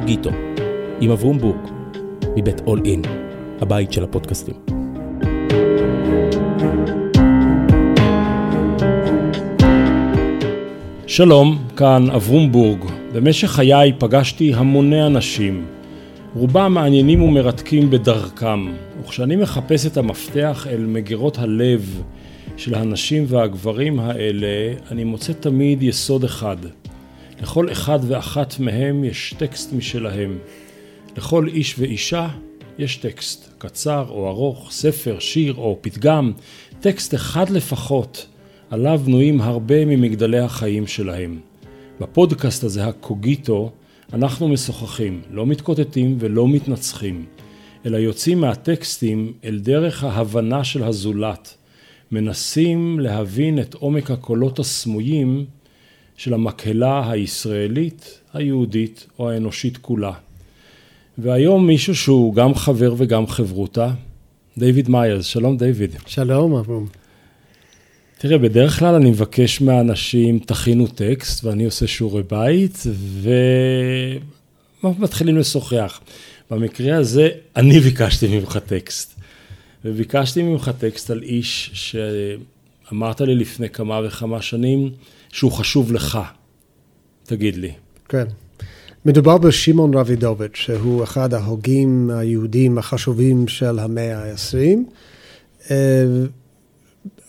קוגיטו, עם אברום בורג, מבית אול אין, הבית של הפודקאסטים. שלום, כאן אברום בורג. במשך חיי פגשתי המוני אנשים, רובם מעניינים ומרתקים בדרכם, וכשאני מחפש את המפתח אל מגירות הלב של הנשים והגברים האלה, אני מוצא תמיד יסוד אחד. לכל אחד ואחת מהם יש טקסט משלהם. לכל איש ואישה יש טקסט, קצר או ארוך, ספר, שיר או פתגם, טקסט אחד לפחות, עליו בנויים הרבה ממגדלי החיים שלהם. בפודקאסט הזה, הקוגיטו, אנחנו משוחחים, לא מתקוטטים ולא מתנצחים, אלא יוצאים מהטקסטים אל דרך ההבנה של הזולת, מנסים להבין את עומק הקולות הסמויים של המקהלה הישראלית, היהודית או האנושית כולה. והיום מישהו שהוא גם חבר וגם חברותה, דיוויד מיירס. שלום דיוויד. שלום אברום. תראה, בדרך כלל אני מבקש מהאנשים, תכינו טקסט, ואני עושה שיעורי בית, ומתחילים לשוחח. במקרה הזה, אני ביקשתי ממך טקסט. וביקשתי ממך טקסט על איש שאמרת לי לפני כמה וכמה שנים שהוא חשוב לך. תגיד לי. כן. מדובר בשמעון רבידוביץ', שהוא אחד ההוגים היהודים החשובים של המאה ה-20.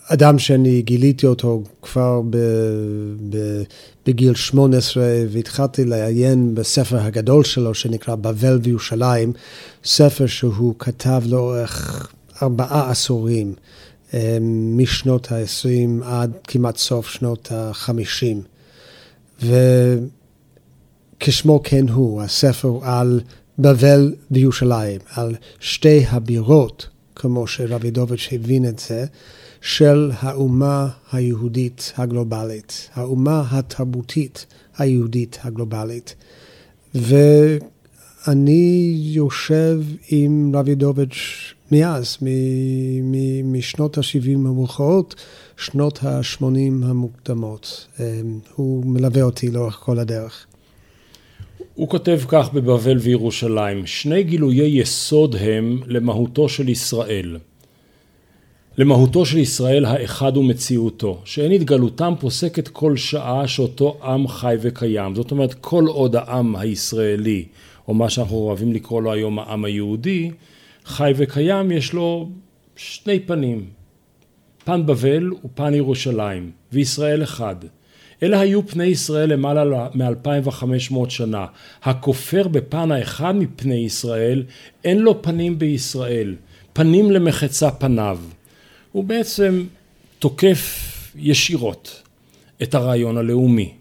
אדם שאני גיליתי אותו כבר ב, ב, בגיל 18 והתחלתי לעיין בספר הגדול שלו שנקרא בבל וירושלים, ספר שהוא כתב לאורך ארבעה עשורים, אה, משנות ה-20 עד כמעט סוף שנות ה-50. וכשמו כן הוא, הספר על בבל וירושלים, על שתי הבירות, כמו שרבידוביץ' הבין את זה. של האומה היהודית הגלובלית, האומה התרבותית היהודית הגלובלית. ואני יושב עם רבידוביץ' מאז, משנות ה-70 המאוחרות, שנות ה-80 המוקדמות. אמ, הוא מלווה אותי לאורך כל הדרך. הוא כותב כך בבבל וירושלים, שני גילויי יסוד הם למהותו של ישראל. למהותו של ישראל האחד ומציאותו, שאין התגלותם פוסקת כל שעה שאותו עם חי וקיים. זאת אומרת, כל עוד העם הישראלי, או מה שאנחנו אוהבים לקרוא לו היום העם היהודי, חי וקיים, יש לו שני פנים, פן בבל ופן ירושלים, וישראל אחד. אלה היו פני ישראל למעלה מ-2500 שנה. הכופר בפן האחד מפני ישראל, אין לו פנים בישראל, פנים למחצה פניו. הוא בעצם תוקף ישירות את הרעיון הלאומי,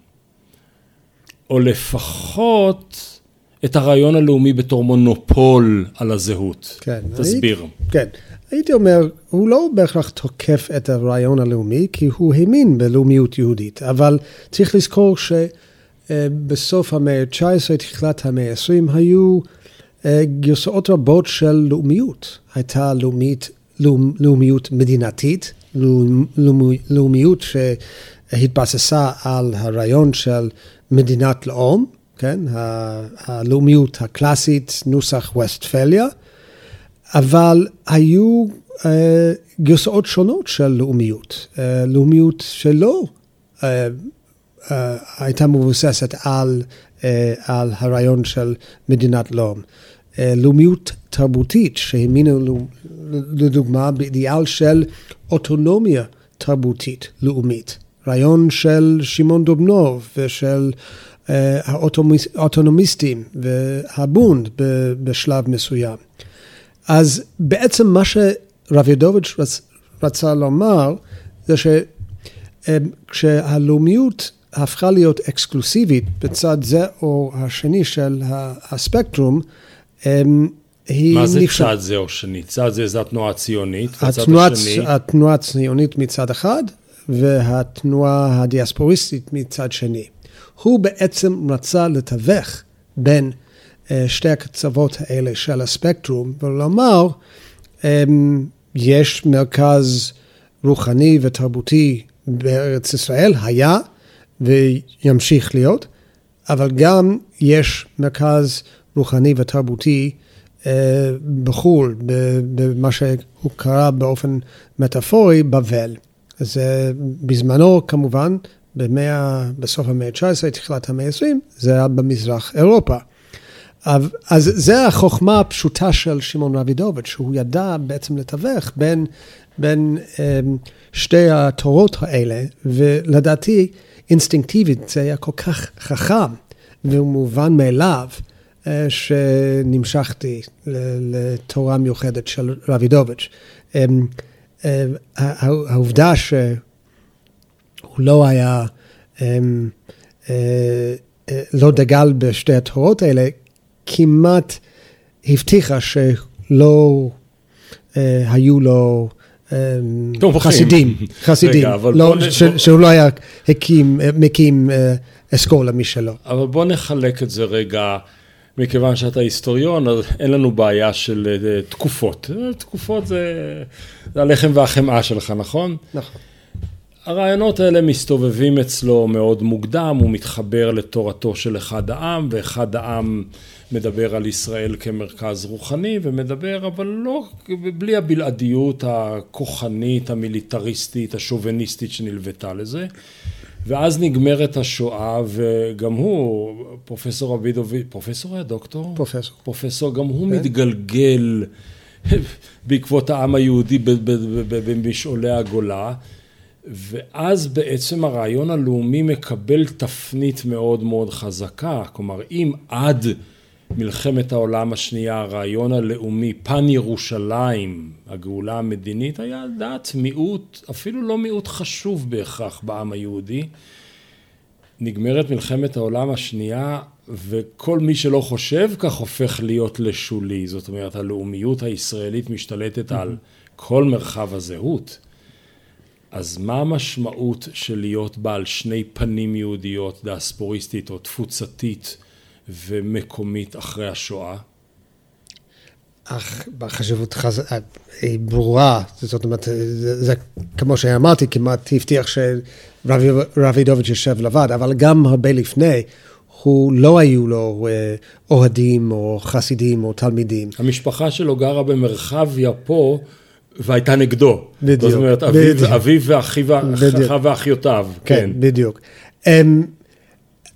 או לפחות את הרעיון הלאומי בתור מונופול על הזהות. כן. תסביר. הייתי, כן. הייתי אומר, הוא לא בהכרח תוקף את הרעיון הלאומי, כי הוא האמין בלאומיות יהודית, אבל צריך לזכור שבסוף המאה ה-19, תחילת המאה ה-20, היו אה, גרסאות רבות של לאומיות. הייתה לאומית לאומיות מדינתית, לאומיות שהתבססה על הרעיון של מדינת לאום, כן, הלאומיות הקלאסית, נוסח ווסטפליה, אבל היו uh, גרסאות שונות של לאומיות, uh, לאומיות שלא uh, uh, הייתה מבוססת על, uh, על הרעיון של מדינת לאום. אה, לאומיות תרבותית שהאמינו לדוגמה באידיאל של אוטונומיה תרבותית לאומית. רעיון של שמעון דובנוב ושל האוטונומיסטים והבונד בשלב מסוים. אז בעצם מה שרבידוביץ' רצ, רצה לומר זה שכשהלאומיות הפכה להיות אקסקלוסיבית בצד זה או השני של הספקטרום, אמ, מה זה נפש... צד זה או שני? צד זה זה התנועה הציונית, התנועה, השני... התנועה הציונית מצד אחד, והתנועה הדיאספוריסטית מצד שני. הוא בעצם רצה לתווך בין uh, שתי הקצוות האלה של הספקטרום, ולומר, um, יש מרכז רוחני ותרבותי בארץ ישראל, היה וימשיך להיות, אבל גם יש מרכז רוחני ותרבותי אה, בחו"ל, במה שהוא קרא באופן מטאפורי, בבל. זה בזמנו, כמובן, במאה, בסוף המאה ה-19, תחילת המאה ה-20, זה היה במזרח אירופה. אז זה החוכמה הפשוטה של שמעון רבידוביץ', שהוא ידע בעצם לתווך בין, בין אמ, שתי התורות האלה, ולדעתי, אינסטינקטיבית, זה היה כל כך חכם ומובן מאליו, אה, שנמשכתי לתורה מיוחדת של רבידוביץ'. אמ, אה, שהוא לא היה, אמ, אה, לא דגל בשתי התורות האלה, כמעט הבטיחה שלא אה, היו לו אה, חסידים, חסידים, רגע, לא, בוא... ש, שהוא לא היה הקים, מקים אה, אסכולה משלו. אבל בוא נחלק את זה רגע. מכיוון שאתה היסטוריון, אז אין לנו בעיה של uh, תקופות. תקופות זה, זה הלחם והחמאה שלך, נכון? נכון. הרעיונות האלה מסתובבים אצלו מאוד מוקדם, הוא מתחבר לתורתו של אחד העם, ואחד העם מדבר על ישראל כמרכז רוחני, ומדבר, אבל לא, בלי הבלעדיות הכוחנית, המיליטריסטית, השוביניסטית שנלוותה לזה. ואז נגמרת השואה, וגם הוא, פרופסור אבידוביץ', פרופסור היה דוקטור? פרופסור. פרופסור, גם הוא כן? מתגלגל בעקבות העם היהודי במשעולי הגולה. ואז בעצם הרעיון הלאומי מקבל תפנית מאוד מאוד חזקה, כלומר אם עד מלחמת העולם השנייה הרעיון הלאומי, פן ירושלים, הגאולה המדינית, היה דעת מיעוט, אפילו לא מיעוט חשוב בהכרח בעם היהודי. נגמרת מלחמת העולם השנייה וכל מי שלא חושב כך הופך להיות לשולי, זאת אומרת הלאומיות הישראלית משתלטת על כל מרחב הזהות. אז מה המשמעות של להיות בעל שני פנים יהודיות, דאספוריסטית או תפוצתית ומקומית אחרי השואה? אך בחשיבות חז... היא ברורה, זאת אומרת, זה, זה כמו שאמרתי, כמעט הבטיח שרבידוביץ' יושב לבד, אבל גם הרבה לפני, הוא לא היו לו אה, אוהדים או חסידים או תלמידים. המשפחה שלו גרה במרחביה פה. והייתה נגדו. בדיוק. זאת אומרת, אביו, אביו ואחיו, ואחיותיו. כן, כן, בדיוק. Um,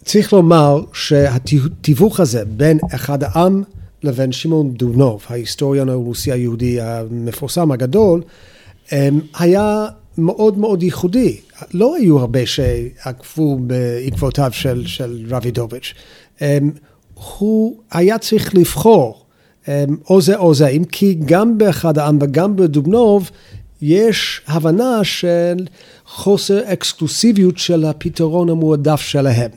צריך לומר שהתיווך הזה בין אחד העם לבין שמעון דונוב, ההיסטוריון הרוסי היהודי המפורסם הגדול, um, היה מאוד מאוד ייחודי. לא היו הרבה שעקבו בעקבותיו של, של רבידוביץ'. Um, הוא היה צריך לבחור אמ, או זה או זה, אם כי גם באחד העם וגם בדובנוב יש הבנה של חוסר אקסקלוסיביות של הפתרון המועדף שלהם.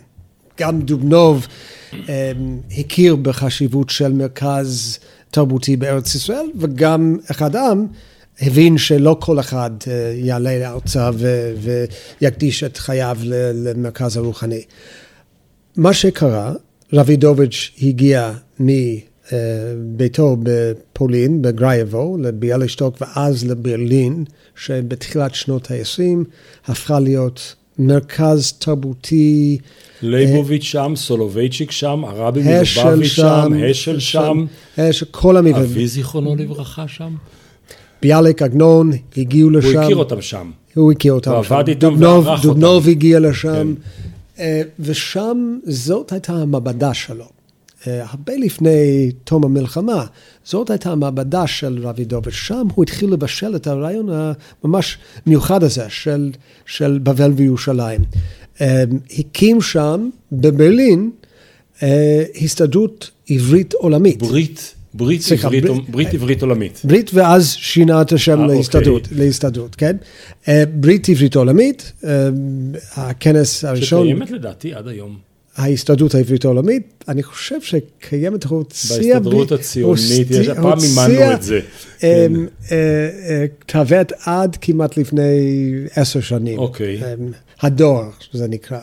גם דובנוב um, הכיר בחשיבות של מרכז תרבותי בארץ ישראל, וגם אחד העם הבין שלא כל אחד uh, יעלה לארצה ויקדיש את חייו למרכז הרוחני. מה שקרה, רבידוביץ' הגיע מ... אה, ביתו בפולין, בגרייבו, לביאלישטוק ואז לברלין, שבתחילת שנות ה-20 הפכה להיות מרכז תרבותי. ליבוביץ' שם, סולובייצ'יק שם, הרבי מלובביץ' שם, השל שם, השל, כל המבנים. אבי זיכרונו לברכה שם. ביאליק עגנון הגיעו לשם. הוא הכיר אותם שם. הוא הכיר אותם שם. הוא עבד איתם וערך אותם. דובנוב הגיע לשם, כן. אה, ושם זאת הייתה המעבדה שלו. אה, הרבה לפני תום המלחמה. זאת הייתה המעבדה של רבידוביץ'. שם הוא התחיל לבשל את הרעיון הממש מיוחד הזה של, של בבל וירושלים. אה, הקים שם, בברלין, אה, הסתדרות עברית עולמית. ברית. ברית, סליחה, עברית, ברית, ברית עברית עולמית. ברית ואז שינה את השם 아, להסתדרות, אוקיי. להסתדרות, כן? ברית עברית עולמית, הכנס הראשון... שקיימת לדעתי עד היום. ההסתדרות העברית העולמית, אני חושב שקיימת, הוציאה... בהסתדרות הציונית, יש, הפעם מימנו את זה. כן. כתבת עד כמעט לפני עשר שנים. אוקיי. הדואר, זה נקרא.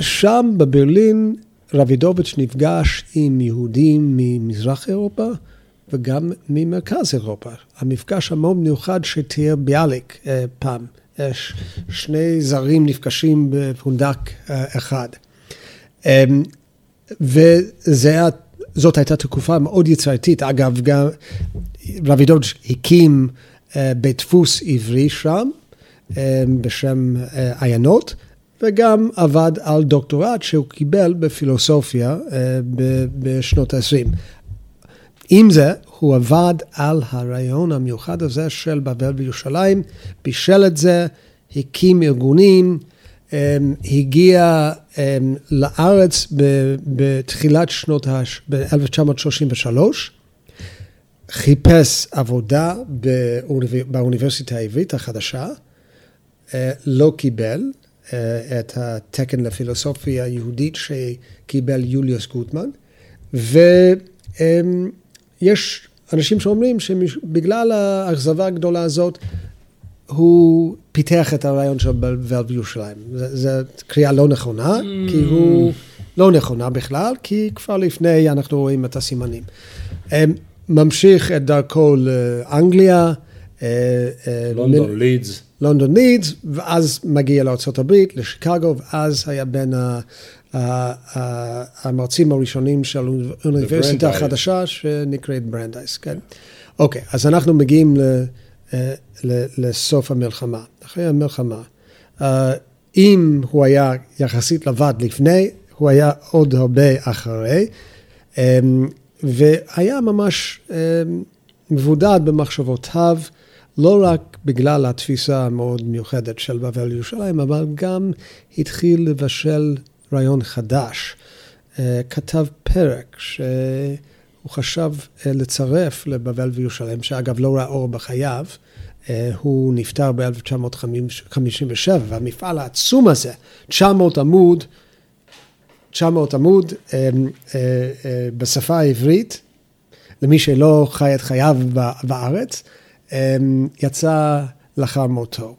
שם בברלין רבידוביץ' נפגש עם יהודים ממזרח אירופה וגם ממרכז אירופה. המפגש המאוד מיוחד שתיאר ביאליק פעם. שני זרים נפגשים בפונדק אחד. וזאת הייתה תקופה מאוד יצירתית. אגב, גם רבידוביץ' הקים בית דפוס עברי שם, בשם עיינות. וגם עבד על דוקטורט שהוא קיבל בפילוסופיה בשנות ה-20. עם זה, הוא עבד על הרעיון המיוחד הזה של בבל וירושלים, בישל את זה, הקים ארגונים, הגיע לארץ בתחילת שנות ה-1933, חיפש עבודה באוניברסיטה העברית החדשה, לא קיבל, את התקן לפילוסופיה היהודית שקיבל יוליוס גוטמן, ויש אנשים שאומרים שבגלל האכזבה הגדולה הזאת, הוא פיתח את הרעיון של בבל בירושלים. זו קריאה לא נכונה, mm. כי הוא לא נכונה בכלל, כי כבר לפני אנחנו רואים את הסימנים. ממשיך את דרכו לאנגליה. לונדון, לידס. לונדון לידס, ואז מגיע לארה"ב, לשיקגו, ואז היה בין המרצים הראשונים של האוניברסיטה החדשה שנקראת ברנדייס, כן. אוקיי, אז אנחנו מגיעים לסוף המלחמה. אחרי המלחמה, אם הוא היה יחסית לבד לפני, הוא היה עוד הרבה אחרי, והיה ממש מבודד במחשבותיו. לא רק בגלל התפיסה המאוד מיוחדת של בבל ירושלים, אבל גם התחיל לבשל רעיון חדש. אה, כתב פרק שהוא חשב אה, לצרף לבבל וירושלים, שאגב לא ראה אור בחייו. אה, הוא נפטר ב-1957, והמפעל העצום הזה, 900 עמוד, 900 עמוד בשפה העברית, למי שלא חי את חייו בארץ, יצא לאחר מותו.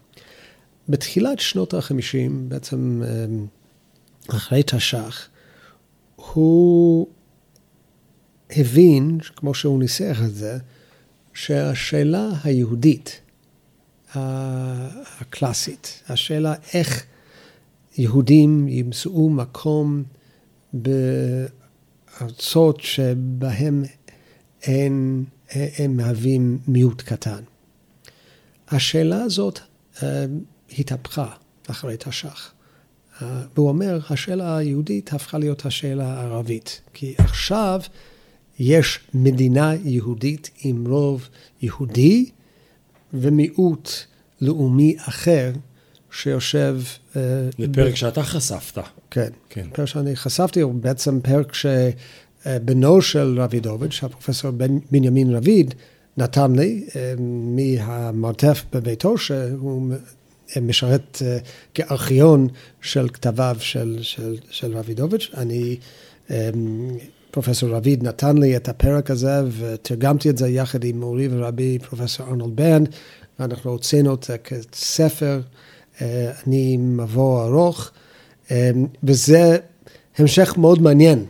בתחילת שנות ה-50, בעצם אחרי תש"ח, הוא הבין, כמו שהוא ניסח את זה, שהשאלה היהודית הקלאסית, השאלה איך יהודים ימצאו מקום בארצות שבהם אין הם מהווים מיעוט קטן. השאלה הזאת אה, התהפכה אחרי תש"ח. והוא אומר, השאלה היהודית הפכה להיות השאלה הערבית. כי עכשיו יש מדינה יהודית עם רוב יהודי ומיעוט לאומי אחר שיושב... אה, זה פרק ב... שאתה חשפת. כן, כן. פרק שאני חשפתי הוא בעצם פרק ש... אה, של רבידוביץ', הפרופסור בנימין רביד, נתן לי אה, מהמרתף בביתו, שהוא משרת אה, כארכיון של כתביו של, של, של רבידוביץ'. אני, פרופסור רביד נתן לי את הפרק הזה ותרגמתי את זה יחד עם מורי ורבי פרופסור ארנולד בן, ואנחנו הוצאנו את זה כספר, אני עם מבוא ארוך, וזה המשך מאוד מעניין.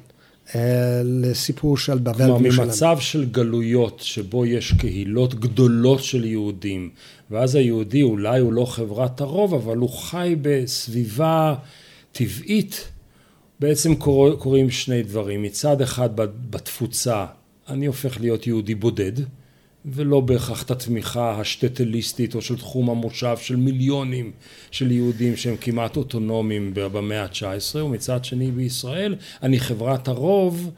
אה, לסיפור של בבל כלומר, ממצב של גלויות, שבו יש קהילות גדולות של יהודים, ואז היהודי אולי הוא לא חברת הרוב, אבל הוא חי בסביבה טבעית, בעצם קור... קורים שני דברים. מצד אחד בתפוצה, אני הופך להיות יהודי בודד, ולא בהכרח את התמיכה השטטליסטית או של תחום המושב של מיליונים של יהודים שהם כמעט אוטונומיים במאה ה-19 ומצד שני בישראל אני חברת הרוב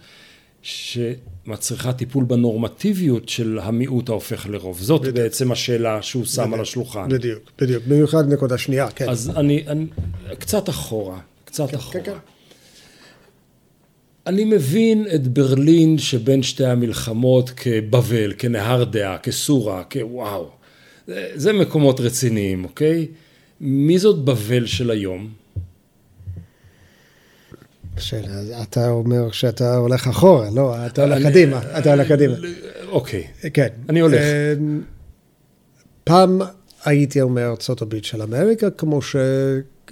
שמצריכה טיפול בנורמטיביות של המיעוט ההופך לרוב. זאת בדיוק. בעצם השאלה שהוא שם בדיוק, על השולחן. בדיוק, בדיוק. במיוחד נקודה שנייה, כן. אז אני, אני קצת אחורה, קצת כן, אחורה. כן, כן. אני מבין את ברלין שבין שתי המלחמות כבבל, כנהר דעה, כסורה, כוואו. זה מקומות רציניים, אוקיי? מי זאת בבל של היום? שאלה, אתה אומר שאתה הולך אחורה, לא, אתה הולך קדימה, אתה הולך קדימה. אוקיי, כן. אני הולך. אמ, פעם הייתי אומר ארה"ב של אמריקה, כמו ש...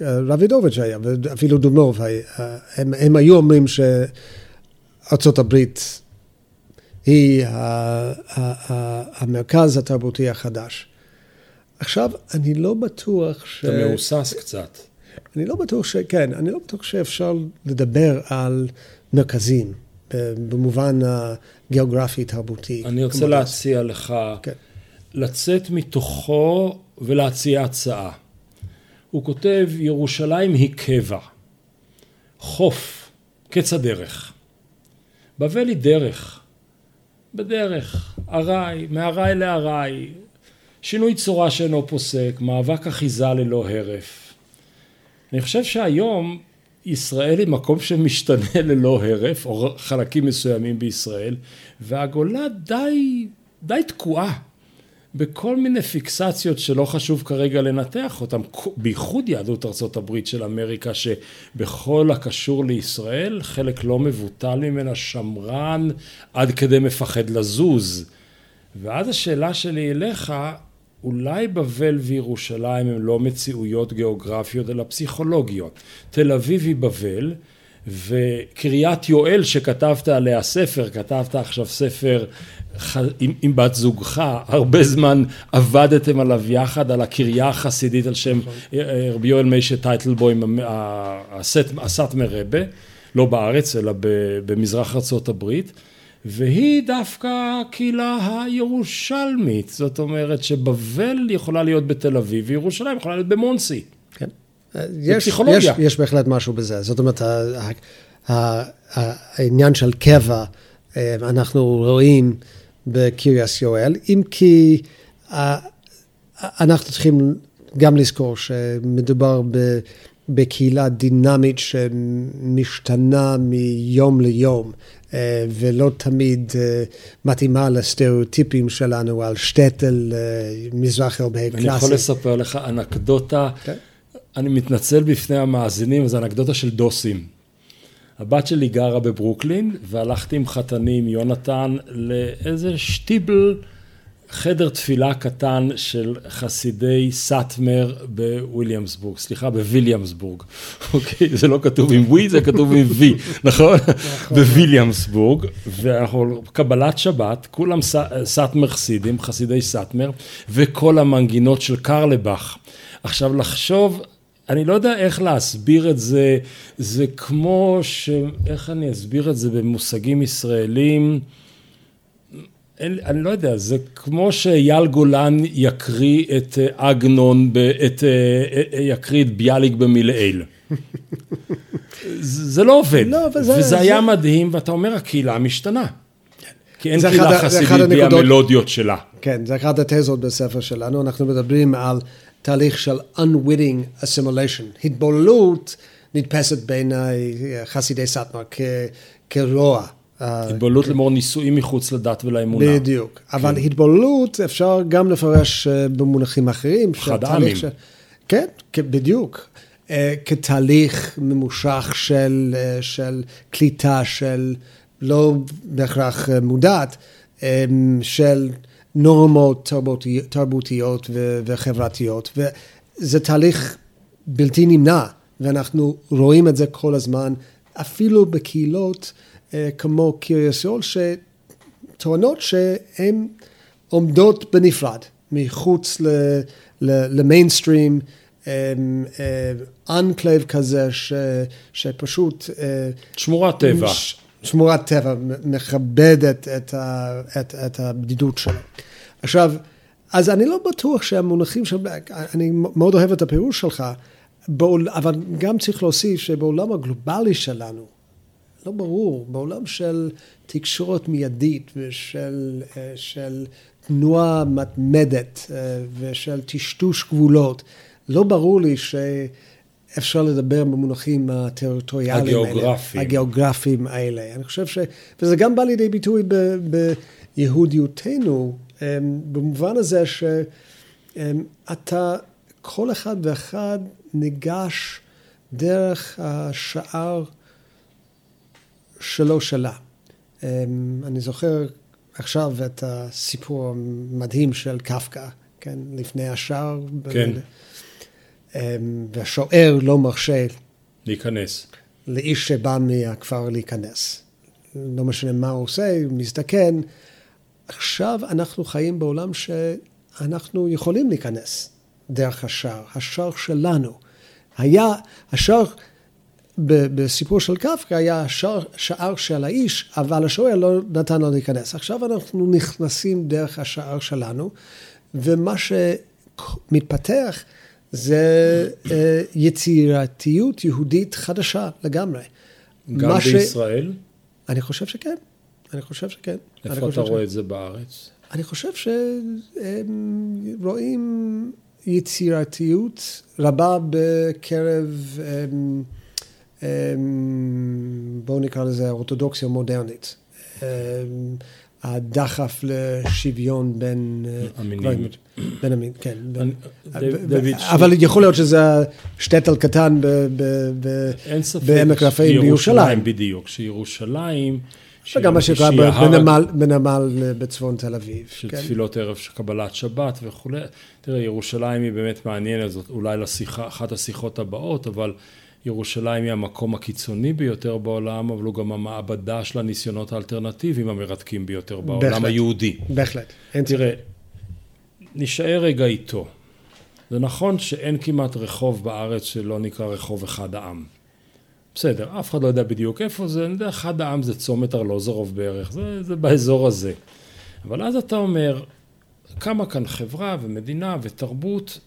רבידוביץ' היה, ואפילו דומנוב, הם, הם היו אומרים שארצות הברית היא המרכז התרבותי החדש. עכשיו, אני לא בטוח ש... אתה מהוסס קצת. אני לא בטוח ש... כן, אני לא בטוח שאפשר לדבר על מרכזים במובן הגיאוגרפי-תרבותי. אני רוצה להציע לך כן. לצאת מתוכו ולהציע הצעה. הוא כותב, ירושלים היא קבע, חוף, קץ הדרך. בבל היא דרך, בדרך, ארעי, מארעי לארעי, שינוי צורה שאינו פוסק, מאבק אחיזה ללא הרף. אני חושב שהיום ישראל היא מקום שמשתנה ללא הרף, או חלקים מסוימים בישראל, והגולה די, די תקועה. בכל מיני פיקסציות שלא חשוב כרגע לנתח אותן, בייחוד יהדות ארצות הברית של אמריקה, שבכל הקשור לישראל, חלק לא מבוטל ממנה שמרן עד כדי מפחד לזוז. ואז השאלה שלי אליך, אולי בבל וירושלים הם לא מציאויות גיאוגרפיות אלא פסיכולוגיות. תל אביב היא בבל, וקריית יואל שכתבת עליה ספר, כתבת עכשיו ספר עם, עם בת זוגך, הרבה זמן עבדתם עליו יחד, על הקריה החסידית על שם נכון. רבי יואל מיישה טייטלבוים, הסאטמר רבה, לא בארץ אלא במזרח ארצות הברית, והיא דווקא הקהילה הירושלמית, זאת אומרת שבבל יכולה להיות בתל אביב וירושלים יכולה להיות במונסי. כן. יש, יש, יש בהחלט משהו בזה, זאת אומרת העניין של קבע, אה, אנחנו רואים בקריאס יואל, אם כי אה, אנחנו צריכים גם לזכור שמדובר בקהילה דינמית שמשתנה מיום ליום. אה, ולא תמיד אה, מתאימה לסטריאוטיפים שלנו על שטטל מזרח אירופאי קלאסי. אני יכול לספר לך אנקדוטה, okay. כן. אני מתנצל בפני המאזינים, זו אנקדוטה של דוסים. הבת שלי גרה בברוקלין, והלכתי עם חתני, עם יונתן, לאיזה שטיבל, חדר תפילה קטן של חסידי סאטמר בוויליאמסבורג, סליחה, בוויליאמסבורג, אוקיי? זה לא כתוב עם ווי, זה כתוב עם וי, נכון? נכון? בוויליאמסבורג, ואנחנו, קבלת שבת, כולם סאטמר חסידים, חסידי סאטמר, וכל המנגינות של קרלבך. עכשיו, לחשוב אני לא יודע איך להסביר את זה, זה כמו ש... איך אני אסביר את זה במושגים ישראלים? אין, אני לא יודע, זה כמו שאייל גולן יקריא את אה, עגנון, את, אה, אה, יקריא את ביאליק במילאל. זה לא עובד, לא, וזה, וזה זה... היה מדהים, ואתה אומר, הקהילה משתנה. כי אין קהילה חסידית בלי המלודיות שלה. כן, זה אחת התזות בספר שלנו, אנחנו מדברים על תהליך של unwitting assimilation. התבוללות נתפסת בעיני חסידי סאטמר כרוע. התבוללות לאמור נישואים מחוץ לדת ולאמונה. בדיוק. כן. אבל התבוללות אפשר גם לפרש אה, במונחים אחרים. חד עמים. כן, בדיוק. אה, כתהליך ממושך של, אה, של קליטה, של לא בהכרח מודעת, של נורמות תרבותי, תרבותיות וחברתיות, וזה תהליך בלתי נמנע, ואנחנו רואים את זה כל הזמן, אפילו בקהילות כמו קריית סול, שטוענות שהן עומדות בנפרד, מחוץ למיינסטרים, enclave אה, כזה, ש, שפשוט... אה, שמורת טבע. שמורת טבע מכבדת את, ה, את, את הבדידות שלו. עכשיו, אז אני לא בטוח שהמונחים של... אני מאוד אוהב את הפירוש שלך, בעול, אבל גם צריך להוסיף שבעולם הגלובלי שלנו, לא ברור, בעולם של תקשורת מיידית ושל של תנועה מתמדת ושל טשטוש גבולות, לא ברור לי ש... אפשר לדבר במונחים הטריטוריאליים האלה. הגיאוגרפיים. הגיאוגרפיים האלה. אני חושב ש... וזה גם בא לידי ביטוי ב... ביהודיותנו, אמ, במובן הזה שאתה, כל אחד ואחד ניגש דרך השער שלו שלה. אמ, אני זוכר עכשיו את הסיפור המדהים של קפקא, כן, לפני השער. כן. אמ, והשוער לא מרשה להיכנס. לאיש שבא מהכפר להיכנס. לא משנה מה הוא עושה, הוא מזדקן. עכשיו אנחנו חיים בעולם שאנחנו יכולים להיכנס. דרך השער, השער שלנו. היה, השער בסיפור של קפקא היה השער, שער של האיש, אבל השוער לא נתן לו להיכנס. עכשיו אנחנו נכנסים דרך השער שלנו, ומה שמתפתח זה אה, יצירתיות יהודית חדשה לגמרי. גם בישראל? ש... אני חושב שכן. אני חושב שכן. איפה אתה רואה ש... את זה בארץ? אני חושב שרואים יצירתיות רבה בקרב, בואו נקרא לזה אורתודוקסיה מודרנית. הדחף לשוויון בין המינים. בין המין, כן. בין, אבל יכול להיות שזה שטטל קטן בעמק רפאים בירושלים. בדיוק, שירושלים... וגם מה שקרה בנמל בצפון תל אביב. של כן. תפילות ערב של קבלת שבת וכולי. תראה, ירושלים היא באמת מעניינת, זאת אולי לשיחה, אחת השיחות הבאות, אבל ירושלים היא המקום הקיצוני ביותר בעולם, אבל הוא גם המעבדה של הניסיונות האלטרנטיביים המרתקים ביותר בעולם בהחלט, היהודי. בהחלט. תראה, נשאר רגע איתו. זה נכון שאין כמעט רחוב בארץ שלא נקרא רחוב אחד העם. בסדר, אף אחד לא יודע בדיוק איפה זה, אני יודע, אחד העם זה צומת ארלוזרוב בערך, זה, זה באזור הזה. אבל אז אתה אומר, קמה כאן חברה ומדינה ותרבות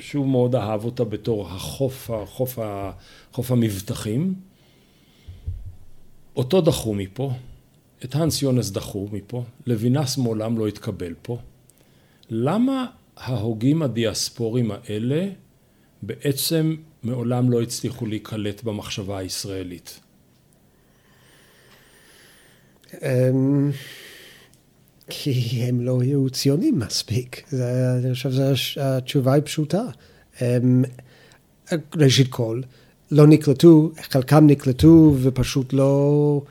שהוא מאוד אהב אותה בתור החוף, החוף, החוף המבטחים. אותו דחו מפה, את האנס יונס דחו מפה, לוינס מעולם לא התקבל פה. למה ההוגים הדיאספורים האלה בעצם מעולם לא הצליחו להיקלט במחשבה הישראלית? כי הם לא היו ציונים מספיק. זה, אני חושב שהתשובה היא פשוטה. אמ, ראשית כל, לא נקלטו, חלקם נקלטו ופשוט לא,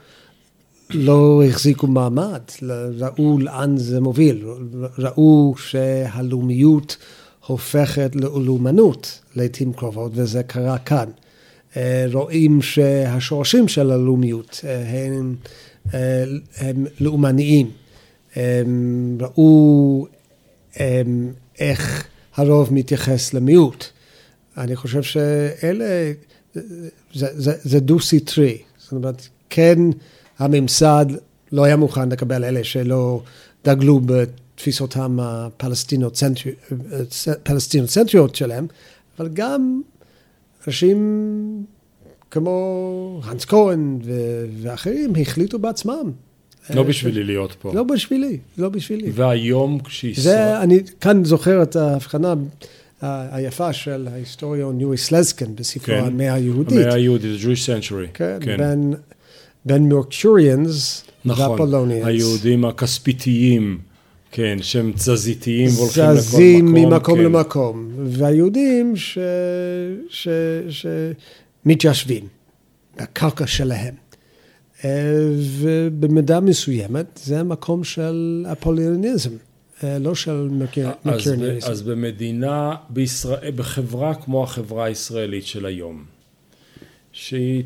לא החזיקו מעמד, ראו לאן זה מוביל, ראו שהלאומיות הופכת ללאומנות לעיתים קרובות, וזה קרה כאן. אה, רואים שהשורשים של הלאומיות אה, הם, אה, הם לאומניים. הם ראו הם, איך הרוב מתייחס למיעוט. אני חושב שאלה, זה, זה, זה דו-סטרי. זאת אומרת, כן, הממסד לא היה מוכן לקבל אלה שלא דגלו בתפיסותם הפלסטינות-צנטריות שלהם, אבל גם אנשים כמו הנס כהן ואחרים החליטו בעצמם לא בשבילי להיות פה. לא בשבילי, לא בשבילי. והיום כשישראל... זה, אני כאן זוכר את ההבחנה היפה של ההיסטוריון יורי סלזקן בספרו כן. המאה היהודית. המאה היהודית, the Jewish century. כן, כן. בין, בין מרקוריאנס נכון, והפולוניאנס. היהודים הכספיתיים. כן, שהם תזזיתיים והולכים לכל מקום. זזים ממקום כן. למקום, והיהודים שמתיישבים, הקרקע שלהם. ובמידה מסוימת זה המקום של הפוליוניזם, לא של מקירניזם. אז במדינה, בישראל, בחברה כמו החברה הישראלית של היום, שהיא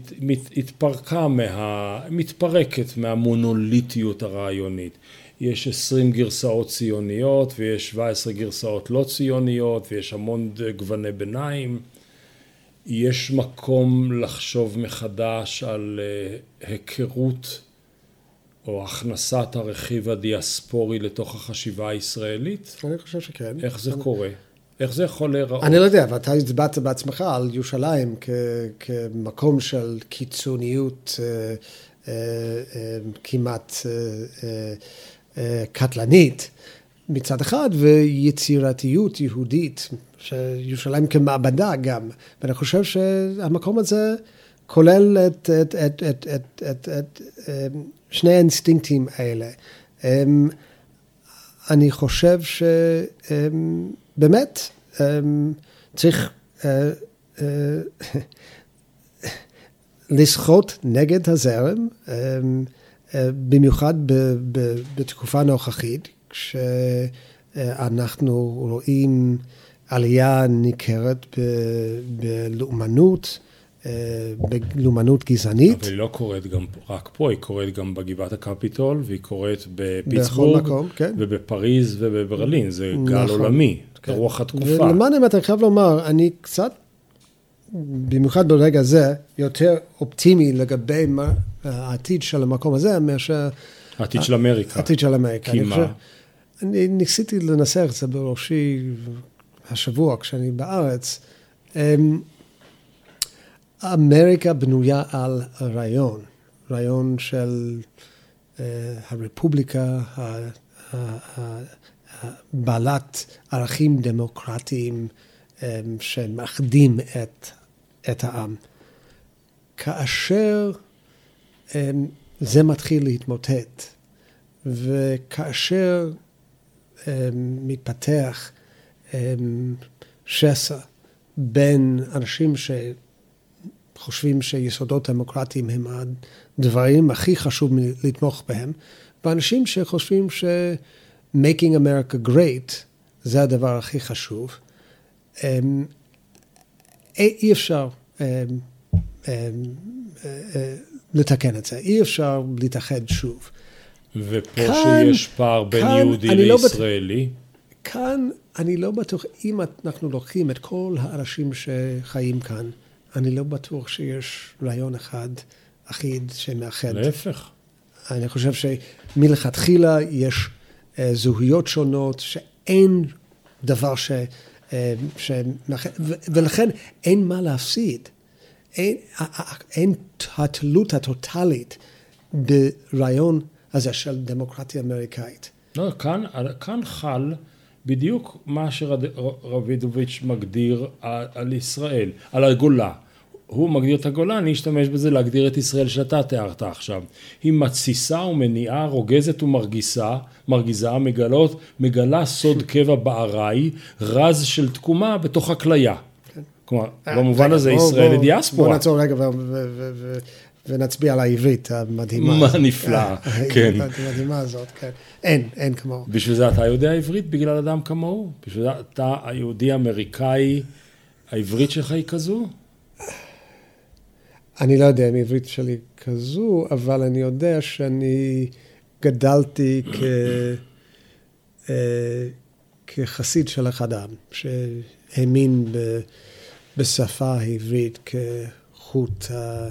התפרקה מה... מתפרקת מהמונוליטיות הרעיונית. יש עשרים גרסאות ציוניות ויש שבע עשרה גרסאות לא ציוניות ויש המון גווני ביניים. יש מקום לחשוב מחדש על אה, היכרות או הכנסת הרכיב הדיאספורי לתוך החשיבה הישראלית? אני חושב שכן. איך זה אני... קורה? איך זה יכול להיראות? אני לא יודע, ואתה הצבעת בעצמך על ירושלים כ- כמקום של קיצוניות אה, אה, אה, כמעט אה, אה, קטלנית מצד אחד, ויצירתיות יהודית שירושלים כמעבדה גם, ואני חושב שהמקום הזה כולל את, את, את, את, את, את, את, את שני האינסטינקטים האלה. אמ, אני חושב שבאמת אמ, צריך אה, אה, לשחות נגד הזרם, אמ, אה, במיוחד בתקופה הנוכחית, כשאנחנו רואים עלייה ניכרת בלאומנות בלאומנות גזענית. אבל היא לא קורית גם רק פה, היא קורית גם בגבעת הקפיטול, והיא קורית בפיטסבורג, מקום, כן. ובפריז ובברלין, זה גל נכון. עולמי, כן. רוח התקופה. ולמען האמת, אני חייב לומר, אני קצת, במיוחד ברגע זה, יותר אופטימי לגבי מה, העתיד של המקום הזה, מאשר העתיד של אמריקה. העתיד של אמריקה. כי מה? חושב- אני ניסיתי לנסח את זה בראשי השבוע כשאני בארץ. אמ, אמריקה בנויה על רעיון, רעיון של אה, הרפובליקה, בעלת ערכים דמוקרטיים אמ, שמאחדים את, את העם. כאשר אמ, זה מתחיל להתמוטט, וכאשר מתפתח אמ, שסע בין אנשים שחושבים שיסודות דמוקרטיים הם הדברים הכי חשוב לתמוך בהם, ואנשים שחושבים ש-making America great זה הדבר הכי חשוב, אמ, אי אפשר אמ, אמ, אה, אה, לתקן את זה, אי אפשר להתאחד שוב. ופה כאן- שיש פער בין כאן יהודי אני לא בט- לישראלי, כאן אני לא בטוח, אם אנחנו לוקחים את כל האנשים שחיים כאן, אני לא בטוח שיש רעיון אחד אחיד שמאחד. להפך. אני חושב שמלכתחילה יש אה, זהויות שונות, שאין דבר ש... אה, ו- ולכן אין מה להפסיד. אין, אין התלות הטוטאלית ברעיון הזה של דמוקרטיה אמריקאית. לא, כאן, כאן חל בדיוק מה שרבידוביץ' מגדיר על, ישראל, על הגולה. הוא מגדיר את הגולה, אני אשתמש בזה להגדיר את ישראל שאתה תיארת עכשיו. היא מתסיסה ומניעה, רוגזת ומרגיסה, מרגיזה, מגלות, מגלה סוד קבע בארעי, רז של תקומה בתוך הכליה. כלומר, במובן רגע, הזה ישראל בוא- לדיאספורה. בוא נעצור רגע ונצביע על העברית המדהימה. מה. נפלאה, אה, כן. המדהימה הזאת, כן. אין, אין כמוהו. בשביל זה אתה יודע עברית בגלל אדם כמוהו? בשביל זה אתה היהודי האמריקאי, העברית שלך היא כזו? אני לא יודע אם העברית שלי כזו, אבל אני יודע שאני גדלתי כ... אה, כחסיד של אחד העם, שהאמין ב... בשפה העברית כחוט ה-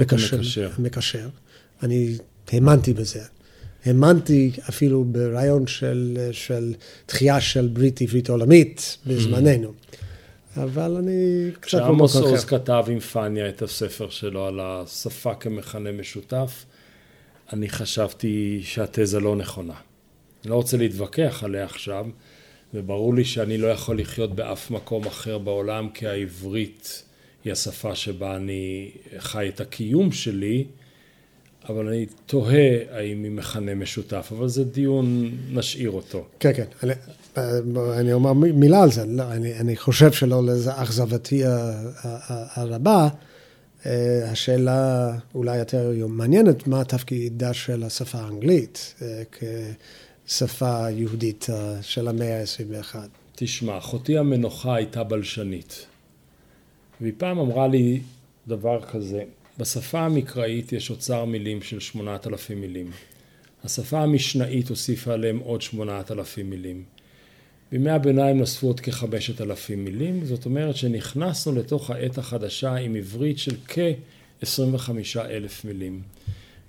מקשר- המקשר. המקשר. אני האמנתי בזה. האמנתי אפילו ברעיון של, של תחייה של ברית עברית עולמית בזמננו. אבל אני קצת כשעמוס במקום עוז. כתב עם פניה את הספר שלו על השפה כמכנה משותף, אני חשבתי שהתזה לא נכונה. אני לא רוצה להתווכח עליה עכשיו, וברור לי שאני לא יכול לחיות באף מקום אחר בעולם, כי העברית היא השפה שבה אני חי את הקיום שלי, אבל אני תוהה האם היא מכנה משותף, אבל זה דיון, נשאיר אותו. כן, כן. אני, אני אומר מילה על זה. לא, אני, אני חושב שלא לאכזבתי ה- ה- ה- הרבה. אה, השאלה אולי יותר מעניינת, מה תפקידה של השפה האנגלית אה, כשפה יהודית אה, של המאה ה-21. תשמע, אחותי המנוחה הייתה בלשנית. והיא פעם אמרה לי דבר כזה, בשפה המקראית יש אוצר מילים של שמונת אלפים מילים. השפה המשנאית הוסיפה עליהם עוד שמונת אלפים מילים. בימי הביניים נוספו עוד כחמשת אלפים מילים, זאת אומרת שנכנסנו לתוך העת החדשה עם עברית של כ-25 אלף מילים.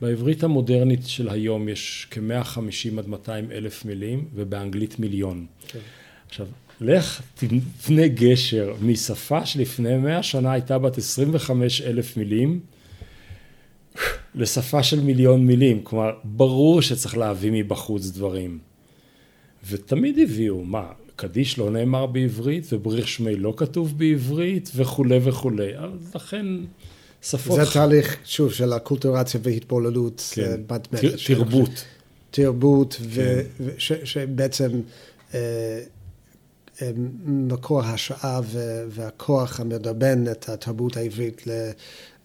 בעברית המודרנית של היום יש כ-150 עד 200 אלף מילים, ובאנגלית מיליון. כן. עכשיו, לך תבנה גשר משפה שלפני 100 שנה הייתה בת 25 אלף מילים, לשפה של מיליון מילים. כלומר, ברור שצריך להביא מבחוץ דברים. ותמיד הביאו, מה, קדיש לא נאמר בעברית, ובריך שמי לא כתוב בעברית, וכולי וכולי. אז לכן, שפות... זה תהליך, שוב, של הקולטורציה והתבוללות כן, בת מלך. תרבות. תרבות, כן. ו- ש- שבעצם אה, מקור ההשראה והכוח המדרבן את התרבות העברית ל-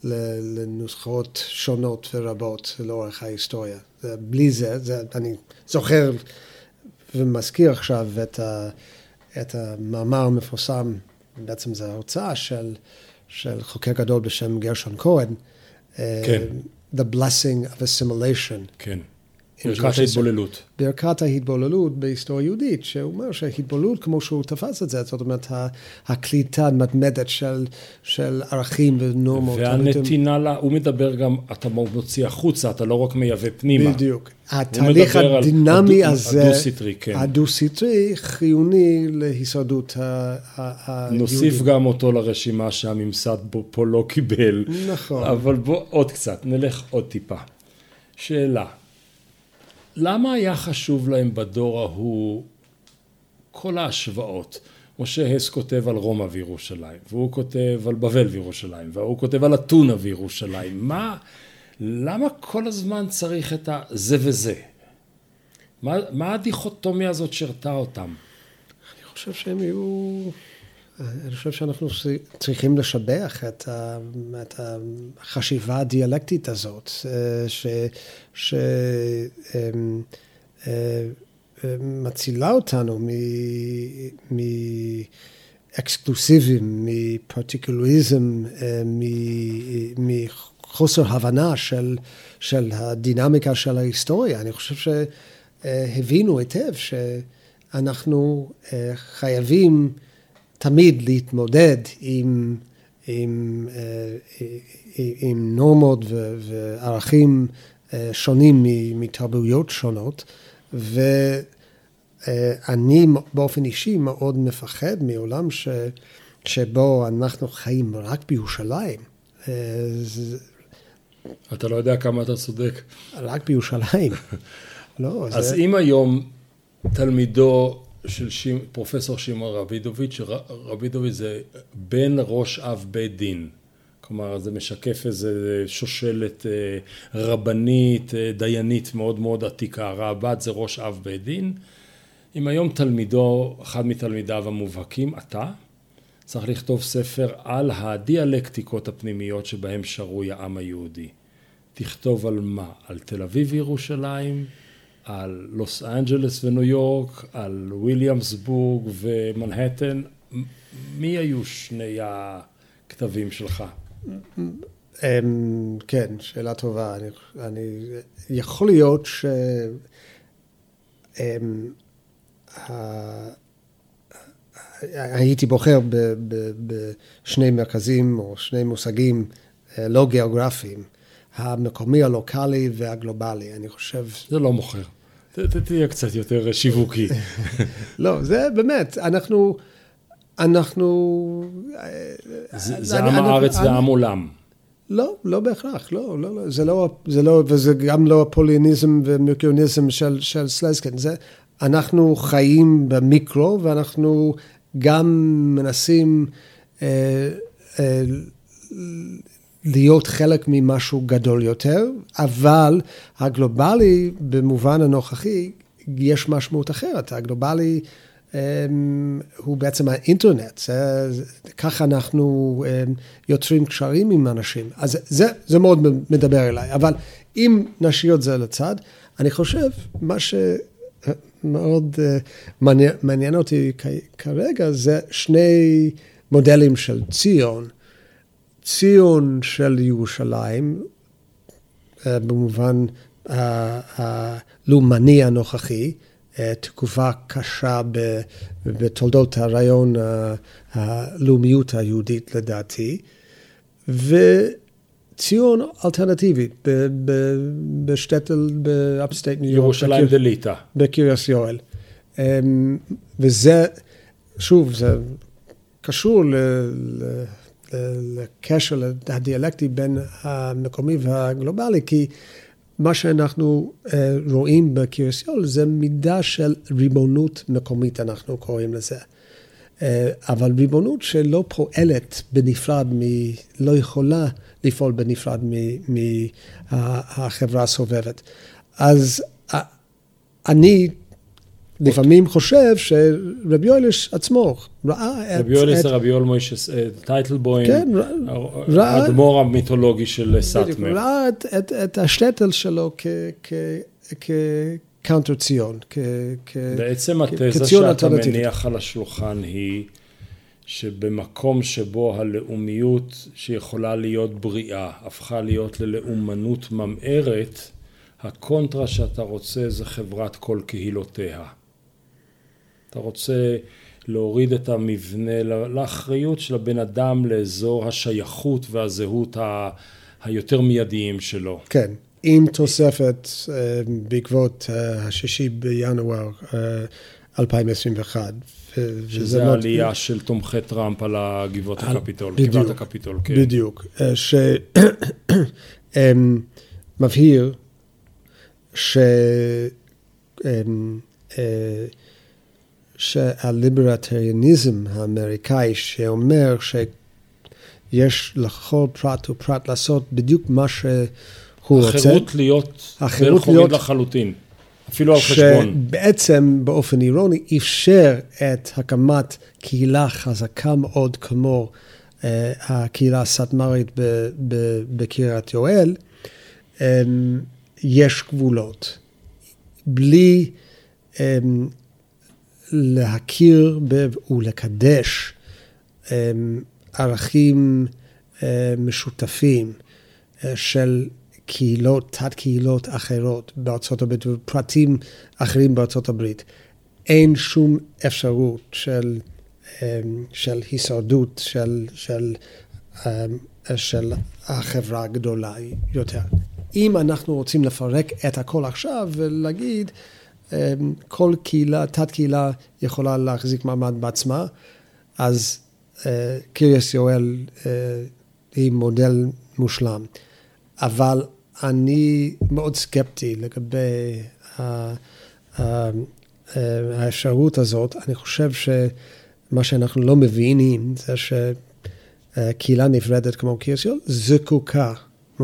ל- לנוסחאות שונות ורבות לאורך ההיסטוריה. בלי זה, זה, אני זוכר ומזכיר עכשיו את, ה- את המאמר המפורסם, בעצם זו ההוצאה של, של חוקר גדול בשם גרשון כהן. כן. The Blessing of Assimilation. כן. ברכת ההתבוללות. ברכת ההתבוללות בהיסטוריה יהודית, שהוא אומר שההתבוללות, כמו שהוא תפס את זה, זאת אומרת, הקליטה המתמדת של, של ערכים ונורמות. והנתינה, לה, הוא מדבר גם, אתה מוציא החוצה, אתה לא רק מייבא פנימה. בדיוק. התהליך הדינמי הדו, הזה, הדו-סטרי, כן. הדו-סטרי, חיוני להישרדות היהודית. נוסיף גם אותו לרשימה שהממסד פה לא קיבל. נכון. אבל בוא עוד קצת, נלך עוד טיפה. שאלה. למה היה חשוב להם בדור ההוא כל ההשוואות? משה הס כותב על רומא וירושלים, והוא כותב על בבל וירושלים, והוא כותב על אתונה וירושלים. מה, למה כל הזמן צריך את הזה וזה? מה, מה הדיכוטומיה הזאת שירתה אותם? אני חושב שהם היו... אני חושב שאנחנו צריכים לשבח את, ה, את החשיבה הדיאלקטית הזאת, שמצילה אותנו מאקסקלוסיבים, מפרטיקולריזם, מחוסר הבנה של, של הדינמיקה של ההיסטוריה. אני חושב שהבינו היטב שאנחנו חייבים תמיד להתמודד עם, עם, אה, עם נורמות וערכים אה, שונים מתרבויות שונות, ואני באופן אישי מאוד מפחד מעולם ש, שבו אנחנו חיים רק בירושלים. אה, אתה לא יודע כמה אתה צודק. רק בירושלים. לא, אז זה... אם היום תלמידו של שימ, פרופסור שמעון רבידוביץ', רבידוביץ' זה בן ראש אב בית דין. כלומר, זה משקף איזה שושלת אה, רבנית, אה, דיינית מאוד מאוד עתיקה. רעב"ד זה ראש אב בית דין. אם היום תלמידו, אחד מתלמידיו המובהקים, אתה, צריך לכתוב ספר על הדיאלקטיקות הפנימיות שבהם שרוי העם היהודי. תכתוב על מה? על תל אביב וירושלים? על לוס אנג'לס וניו יורק, על וויליאמסבורג ומנהטן, מי היו שני הכתבים שלך? אמ, כן, שאלה טובה. אני, אני, יכול להיות ש... אמ, הייתי בוחר בשני מרכזים או שני מושגים אה, לא גיאוגרפיים. המקומי, הלוקאלי והגלובלי. אני חושב... זה לא מוכר. תהיה קצת יותר שיווקי. לא, זה באמת, אנחנו... אנחנו... זה עם הארץ ועם עולם. לא, לא בהכרח, לא, לא, לא, זה לא, זה לא, וזה גם לא הפוליניזם ומרקיוניזם של, של סלזקין, זה, אנחנו חיים במיקרו ואנחנו גם מנסים אה, אה, להיות חלק ממשהו גדול יותר, אבל הגלובלי במובן הנוכחי יש משמעות אחרת. הגלובלי um, הוא בעצם האינטרנט, זה, ככה אנחנו um, יוצרים קשרים עם אנשים. אז זה, זה מאוד מדבר אליי, אבל אם נשאיר את זה לצד, אני חושב, מה שמאוד uh, מעניין, מעניין אותי כרגע זה שני מודלים של ציון. ציון של ירושלים, אה, במובן הלאומני הנוכחי, אה, תקופה קשה בתולדות הרעיון הלאומיות היהודית לדעתי, וציון אלטרנטיבי בשטטל ב upstate New York. ירושלים דליטא. בקיריאס יואל. אמ, וזה, שוב, זה קשור ל... לקשר הדיאלקטי בין המקומי והגלובלי, כי מה שאנחנו אה, רואים בקירסיול זה מידה של ריבונות מקומית, אנחנו קוראים לזה. אה, אבל ריבונות שלא פועלת בנפרד, מ, לא יכולה לפעול בנפרד מהחברה הסובבת. אז אה, אני לפעמים חושב שרבי יואלש עצמו ראה את... רבי יואלש זה רבי יואל מוישס אה, טייטלבוים, כן, האדמו"ר המיתולוגי של סאטמר. ראה את, השטטל שלו כ counter ציון, בעצם התזה שאתה מניח על השולחן היא שבמקום שבו הלאומיות שיכולה להיות בריאה הפכה להיות ללאומנות ממארת, הקונטרה שאתה רוצה זה חברת כל קהילותיה. אתה רוצה להוריד את המבנה לאחריות של הבן אדם לאזור השייכות והזהות ה... היותר מיידיים שלו. כן, עם תוספת אה, בעקבות אה, השישי בינואר 2021. אה, שזה העלייה לא... של תומכי טראמפ על הגבעות על... הקפיטול, בדיוק, גבעת הקפיטול, כן. בדיוק, שמבהיר ש... שהליברטריאניזם האמריקאי שאומר שיש לכל פרט ופרט לעשות בדיוק מה שהוא רוצה. החירות להיות בן חורין לחלוטין, אפילו על חשבון. שבעצם באופן אירוני אפשר את הקמת קהילה חזקה מאוד כמו uh, הקהילה הסאטמרית בקריית יואל, um, יש גבולות. בלי um, להכיר ולקדש אמ, ערכים אמ, משותפים אה, של קהילות, תת קהילות אחרות בארצות הברית ופרטים אחרים בארצות הברית. אין שום אפשרות של, אמ, של הישרדות של, של, של החברה הגדולה יותר. אם אנחנו רוצים לפרק את הכל עכשיו ולהגיד, כל קהילה, תת קהילה יכולה להחזיק מעמד בעצמה, אז אה, קריאס יואל אה, היא מודל מושלם. אבל אני מאוד סקפטי לגבי אה, האפשרות הזאת. אני חושב שמה שאנחנו לא מבינים זה שקהילה נפרדת כמו קריאס יואל זקוקה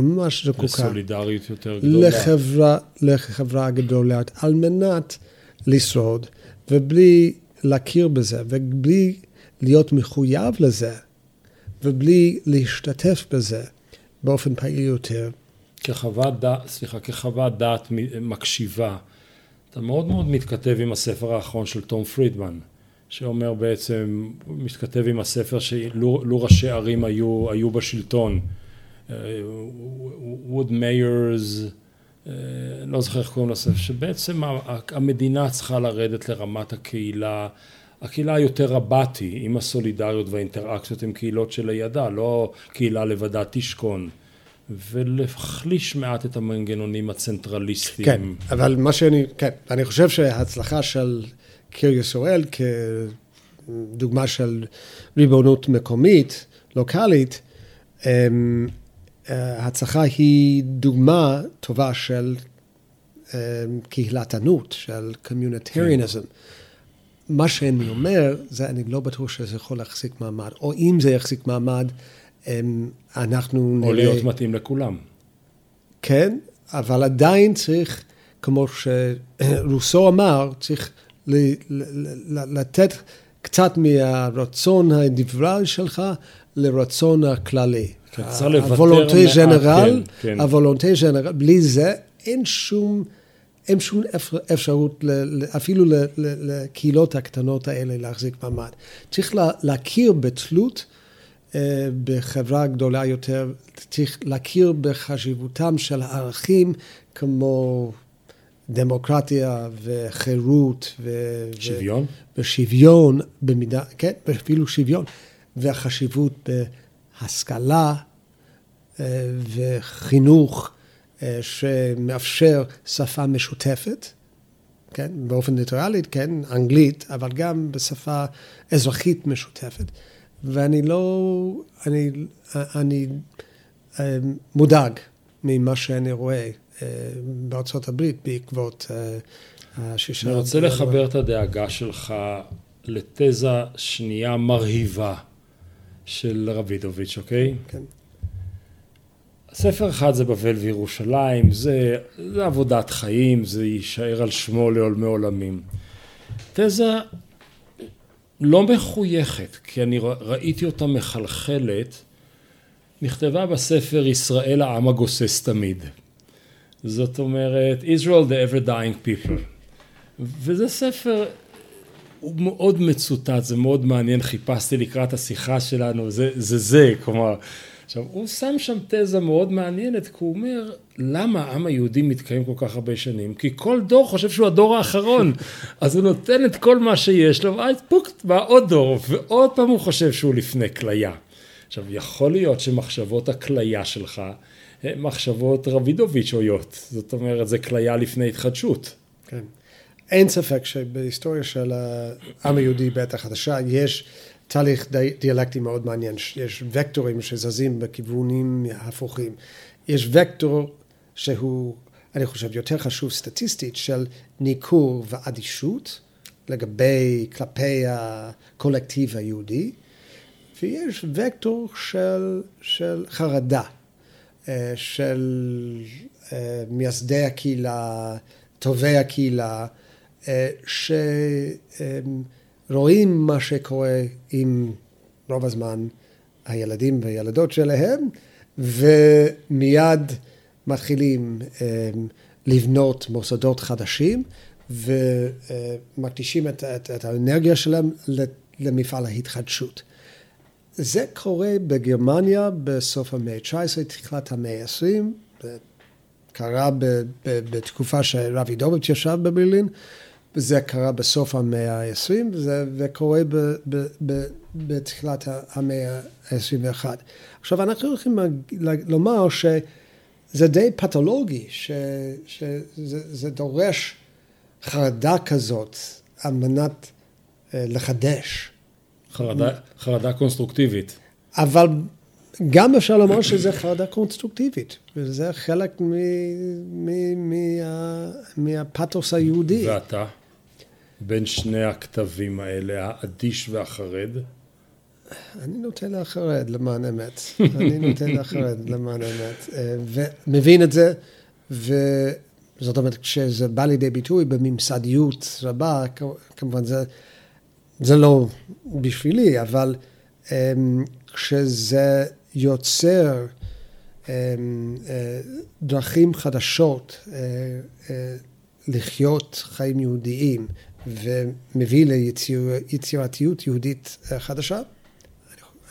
ממש זקוקה. לסולידריות יותר גדולה. לחברה, לחברה גדולה, על מנת לשרוד, ובלי להכיר בזה, ובלי להיות מחויב לזה, ובלי להשתתף בזה באופן פעיל יותר. כחוות דעת, סליחה, כחוות דעת מקשיבה, אתה מאוד מאוד מתכתב עם הספר האחרון של תום פרידמן, שאומר בעצם, מתכתב עם הספר שלו ראשי ערים היו, היו בשלטון. ווד מיירס, לא זוכר איך קוראים לספר, שבעצם המדינה צריכה לרדת לרמת הקהילה, הקהילה היותר רבתי, עם הסולידריות והאינטראקציות עם קהילות שלידה, לא קהילה לבדה תשכון. ולהחליש מעט את המנגנונים הצנטרליסטיים. כן, אבל מה שאני, כן, אני חושב שההצלחה של קיר ישראל כדוגמה של ריבונות מקומית, לוקאלית, אמ, ההצלחה היא דוגמה טובה של אה, קהילתנות, של קומיוניטריאניזם. כן. מה שאני אומר, זה אני לא בטוח שזה יכול להחזיק מעמד, או אם זה יחזיק מעמד, אנחנו או נראה... או להיות מתאים לכולם. כן, אבל עדיין צריך, כמו שרוסו אמר, צריך לתת קצת מהרצון האינדיבידואלי שלך לרצון הכללי. הוולונטי ג'נרל, הוולונטי ג'נרל, בלי זה אין שום, אין שום אפשרות אפילו לקהילות הקטנות האלה להחזיק מעמד. צריך להכיר בתלות אה, בחברה גדולה יותר, צריך להכיר בחשיבותם של הערכים כמו דמוקרטיה וחירות ו... שוויון? ושוויון במידה, כן, אפילו שוויון, והחשיבות בהשכלה, וחינוך אה, שמאפשר שפה משותפת, כן, באופן ניטרלי, כן, אנגלית, אבל גם בשפה אזרחית משותפת. ואני לא, אני, אני אה, מודאג ממה שאני רואה אה, בארצות הברית בעקבות השישה... אני רוצה לחבר את הדאגה שלך לתזה שנייה מרהיבה של רבידוביץ', אוקיי? כן. ספר אחד זה בבל וירושלים, זה, זה עבודת חיים, זה יישאר על שמו לעולמי עולמים. תזה לא מחויכת, כי אני ראיתי אותה מחלחלת, נכתבה בספר ישראל העם הגוסס תמיד. זאת אומרת, Israel the ever dying people. וזה ספר הוא מאוד מצוטט, זה מאוד מעניין, חיפשתי לקראת השיחה שלנו, זה זה, זה כלומר, עכשיו, הוא שם שם תזה מאוד מעניינת, כי הוא אומר, למה העם היהודי מתקיים כל כך הרבה שנים? כי כל דור חושב שהוא הדור האחרון, אז הוא נותן את כל מה שיש לו, ואז פוקט, בא עוד דור, ועוד פעם הוא חושב שהוא לפני כליה. עכשיו, יכול להיות שמחשבות הכליה שלך הן מחשבות רבידוביצ'ויות, זאת אומרת, זה כליה לפני התחדשות. כן. אין ספק שבהיסטוריה של העם היהודי בעת החדשה יש תהליך דיאלקטי מאוד מעניין, יש וקטורים שזזים בכיוונים הפוכים. יש וקטור שהוא, אני חושב, יותר חשוב סטטיסטית של ניכור ואדישות לגבי, כלפי הקולקטיב היהודי, ויש וקטור של, של חרדה, אה, של אה, מייסדי הקהילה, טובי הקהילה, שרואים מה שקורה עם רוב הזמן הילדים והילדות שלהם, ומיד מתחילים לבנות מוסדות חדשים, ומקדישים את, את, את האנרגיה שלהם למפעל ההתחדשות. זה קורה בגרמניה בסוף המאה ה-19, תחילת המאה ה-20, קרה בתקופה שרבידוביץ' ישב בברלין, וזה קרה בסוף המאה ה-20, וזה קורה בתחילת המאה ה-21. עכשיו, אנחנו הולכים לומר שזה די פתולוגי, שזה דורש חרדה כזאת על מנת אה, לחדש. חרדה, חרדה קונסטרוקטיבית. אבל גם אפשר לומר שזה חרדה קונסטרוקטיבית, וזה חלק מ, מ, מה, מהפתוס היהודי. ואתה, בין שני הכתבים האלה, האדיש והחרד? אני נוטה להחרד למען אמת. אני נוטה להחרד למען אמת. אה, ומבין את זה, וזאת אומרת, כשזה בא לידי ביטוי בממסדיות רבה, כמובן זה, זה לא בשבילי, אבל אמ, כשזה יוצר אמ, אה, דרכים חדשות אה, אה, לחיות חיים יהודיים ומביא ליצירתיות יהודית חדשה,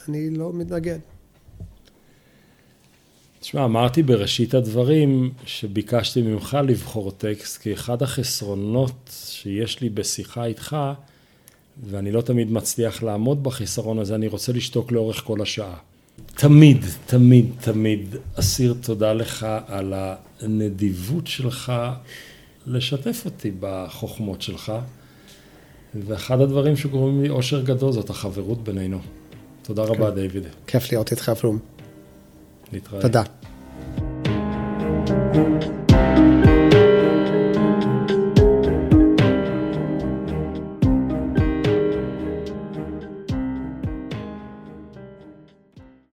אני לא מתנגד. תשמע, אמרתי בראשית הדברים שביקשתי ממך לבחור טקסט, כי אחד החסרונות שיש לי בשיחה איתך, ואני לא תמיד מצליח לעמוד בחיסרון הזה, אני רוצה לשתוק לאורך כל השעה. תמיד, תמיד, תמיד אסיר תודה לך על הנדיבות שלך לשתף אותי בחוכמות שלך, ואחד הדברים שגורמים לי אושר גדול זאת החברות בינינו. תודה כן. רבה, דיוויד. כיף להיות איתך, פרום. להתראה. תודה. thank you